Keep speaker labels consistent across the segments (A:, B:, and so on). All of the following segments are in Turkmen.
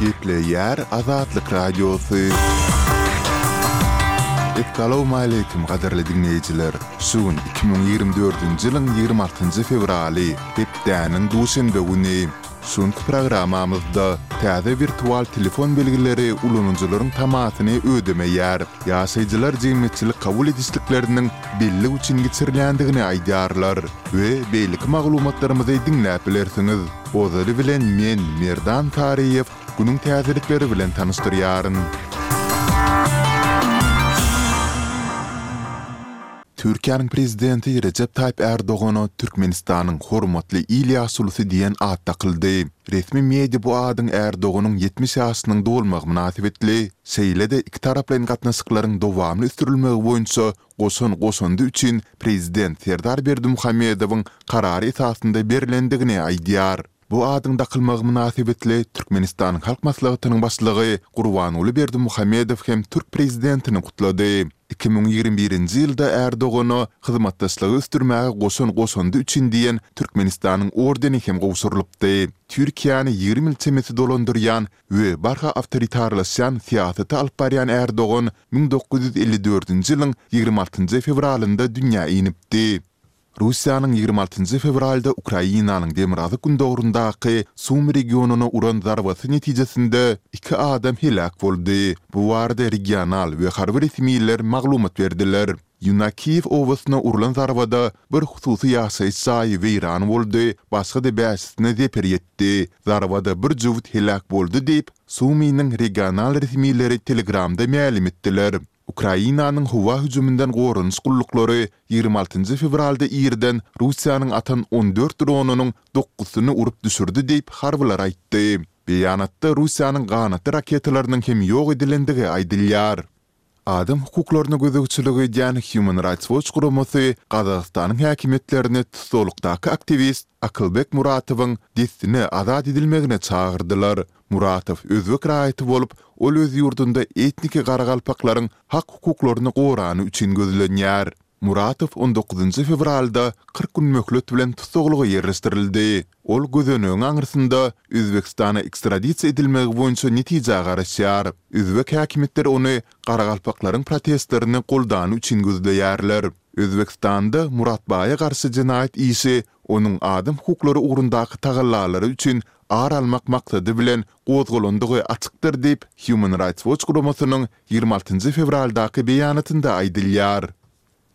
A: Gepleýär Azatlyk Radiosy. Essalawmaleýkim gadyrly diňleýjiler! Şu gün iki müň ýigrimi dördünji ýylyň ýigrimi altynjy fewraly, hepdäniň duşenbe güni. Şu günki programmamyzda täze wirtual telefon belgileri ulanyjylaryň tamasyny ödemeýär, ýaşaýjylar jemgyýetçilik kabul edişlikleriniň bellik üçin geçirilýändigini aýdýarlar we beýleki maglumatlarymyzy diňläp bilersiňiz. Ozaly bilen men, Merdan Taryýew, günüň täzelikleri bilen tanyşdyrýaryn. Türkiýäniň Prezidenti Rejep Taýyp Ärdogana Türkmenistanyň Hormatly il ýaşulusy diýen at dakyldy. Resmi media bu adyň Ärdoganyň ýetmiş ýaşynyň dolmagy mynasybetli şeýle-de ikitaraplaýyn gatnaşyklaryň dowamly ösdürilmegi boýunça goşan goşandy üçin Prezident Serdar Berdimuhamedowyň Karary esasynda berlendigini aýdýar. Bu adyň dakylmagy mynasybetli Türkmenistanyň Halk Maslahatynyň Başlygy Gurbanguly Berdimuhamedow hem türk Prezidentini gutlady. Iki müň ýigrimi birinji ýylda Erdogana Hyzmatdaşlygy ösdürmäge goşan goşandy üçin diýen Türkmenistanyň ordeni hem gowşurylypdy. Türkiýäni ýigrimi ýyl çemesi dolandyrýan we barha awtoritarlaşýan syýasaty alyp barýan Erdogan müň dokuz ýüz elli dördünji ýylyň ýigrimi altynjy fewralynda dünýä inipdi. Russiýanyň ýigrimi altynjy fewralda Ukrainanyň demirgazyk-gündogaryndaky Sumy regionyna uran zarbasy netijesinde iki adam heläk boldy. Bu barada regional we harby resmiler maglumat berdiler. Ýenakiýew obasyna urlan zarbada bir hususy ýaşaýyş jaýy weýran boldy, başga-da bäşisine zeper ýetdi. Zarbada bir jübüt heläk boldy diýip, Suminiň regional resmileri Telegramda mälim etdiler. Ukrainanyň howa hüjüminden goranyş gulluklary ýigrimi altynjy fewralda irden Russiýanyň atan on dört dronynyň dokuzysyny urup düşürdi diýip, harbylar aýtdy. Beýanatda Russiýanyň ganatly raketalarynyň hem ýok edilendigi aýdylýar. Adam hukuklaryna gözegçilik edýän Human Rights Watch guramasy Gazagystanyň häkimiýetlerini tussaglykdaky aktiwist Akylbek Muratowyň dessine azat edilmegine çagyrdylar. Muratow özbek raýaty bolup, ol öz ýurdunda etniki garagalpaklaryň hak-hukuklaryny gorany üçin gözlenýär. Muratow on dokuzynjy fewralda kyrk gün möhlet bilen tussaglyga ýerleşdirildi. Ol gözenegiň aňyrsynda Özbegistana ekstradisiýa edilmegi boýunça netijä garaşýar. Özbek häkimiýetleri ony garagalpaklaryň protestlerini goldany üçin gözleýärler. Özbegistanda Muratbaýa garşy jenaýat işi onuň adam hukuklary ugrundaky tagallalary üçin ar almak maksady bilen gozgalandygy açykdyr diýip, Human Rights Watch guramasynyň ýigrimi altynjy fewraldaky beýanatynda aýdylýar.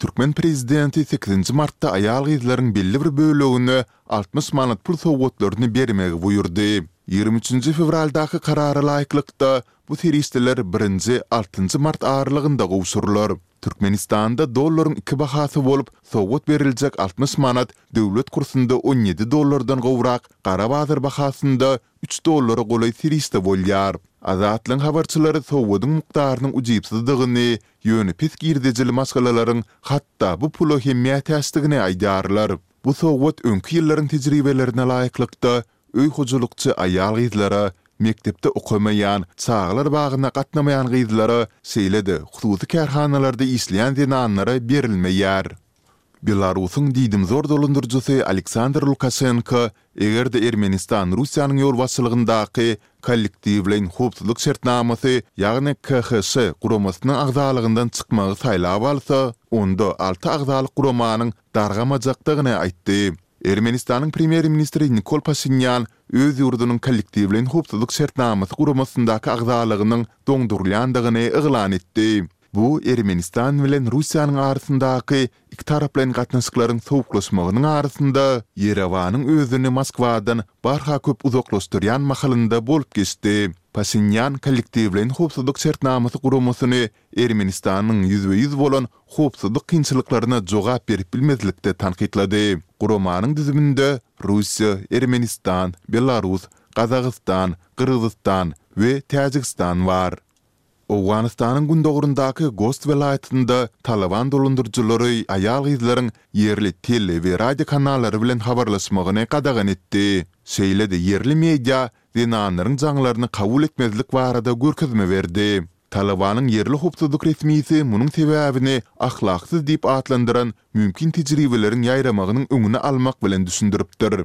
A: Türkmen prezidenti sekizinji martda aýal-gyzlaryň belli bir bölegine altmyş manat pul sowgatlaryny bermegi buýurdy. Ýigrimi üçünji fewraldaky karara laýyklykda, bu serişdeler birinji, altynjy mart aralygynda gowşurylar. Türkmenistanda dollaryň iki bahasy bolup, sowgat beriljek altmyş manat döwlet kursunda on ýedi dollardan gowrak, gara bazar bahasynda üç dollara golaý serişde bolýar. Azatlygyň habarçylary sowgadyň mukdarynyň ujypsyzdygyny, ýöne pes girdejili maşgalalaryň hatda bu pula hem mätäçdigini aýdýarlar. Bu sowgat öňki ýyllaryň tejribelerine laýyklykda Öý hojalykçy aýal-gyzlara, mekdepde okamaýan, çagalar bagyna gatnamaýan gyzlara, şeýle-de hususy kärhanalarda işleýän zenanlara berilmeýär. Belarusyň diýdimzor dolandyryjysy Aleksandr Lukaşenko, eger-de Ermenistan Russiýanyň ýolbaşçylygyndaky Kollektiwleýin howpsuzlyk şertnamasy, ýagny KHŞ guramasynyň agzalygyndan çykmagy saýlap alsa, onda alty agzalyk guramanyň dargamajakdygyny aýtdy. Ermenistanyň premýer-ministri Nikol Paşinýan öz ýurdunyň Kollektiwleýin howpsuzlyk şertnamasy guramasyndaky agzalygynyň doňdurylýandygyny yglan etdi. Bu Ermenistan bilen Russiýanyň arasyndaky ikitaraplaýyn gatnaşyklaryň sowuklaşmagynyň arasynda, Ýerewanyň özüni Moskwadan barha köp uzaklaşdyrýan mahalynda bolup geçdi. Paşinýan Kollektiwleýin howpsuzlyk şertnamasy guramasyny Ermenistanyň ýüzbe-ýüz bolan howpsuzlyk kynçylyklaryna jogap berip bilmezlikde tankytlady. Guramanyň düzüminde Russiýa, Ermenistan, Belarus, Gazagystan, Gyrgyzystan we Täjigistan bar. Owganystanyň gündogaryndaky Gost welaýatynda Talyban dolandyryjylary aýal-gyzlaryň ýerli tele we radio kanallary bilen habarlaşmagyny gadagan etdi, şeýle-de ýerli media zenanlaryň jaňlaryny kabul etmezlik barada görkezme berdi. Talabanyň ýerli howpsuzlyk resmisi munuň sebäbini ahlaksyz diýip atlandyran mümkin tejribeleriň ýaýramagynyň öňüni almak bilen düşündiripdir.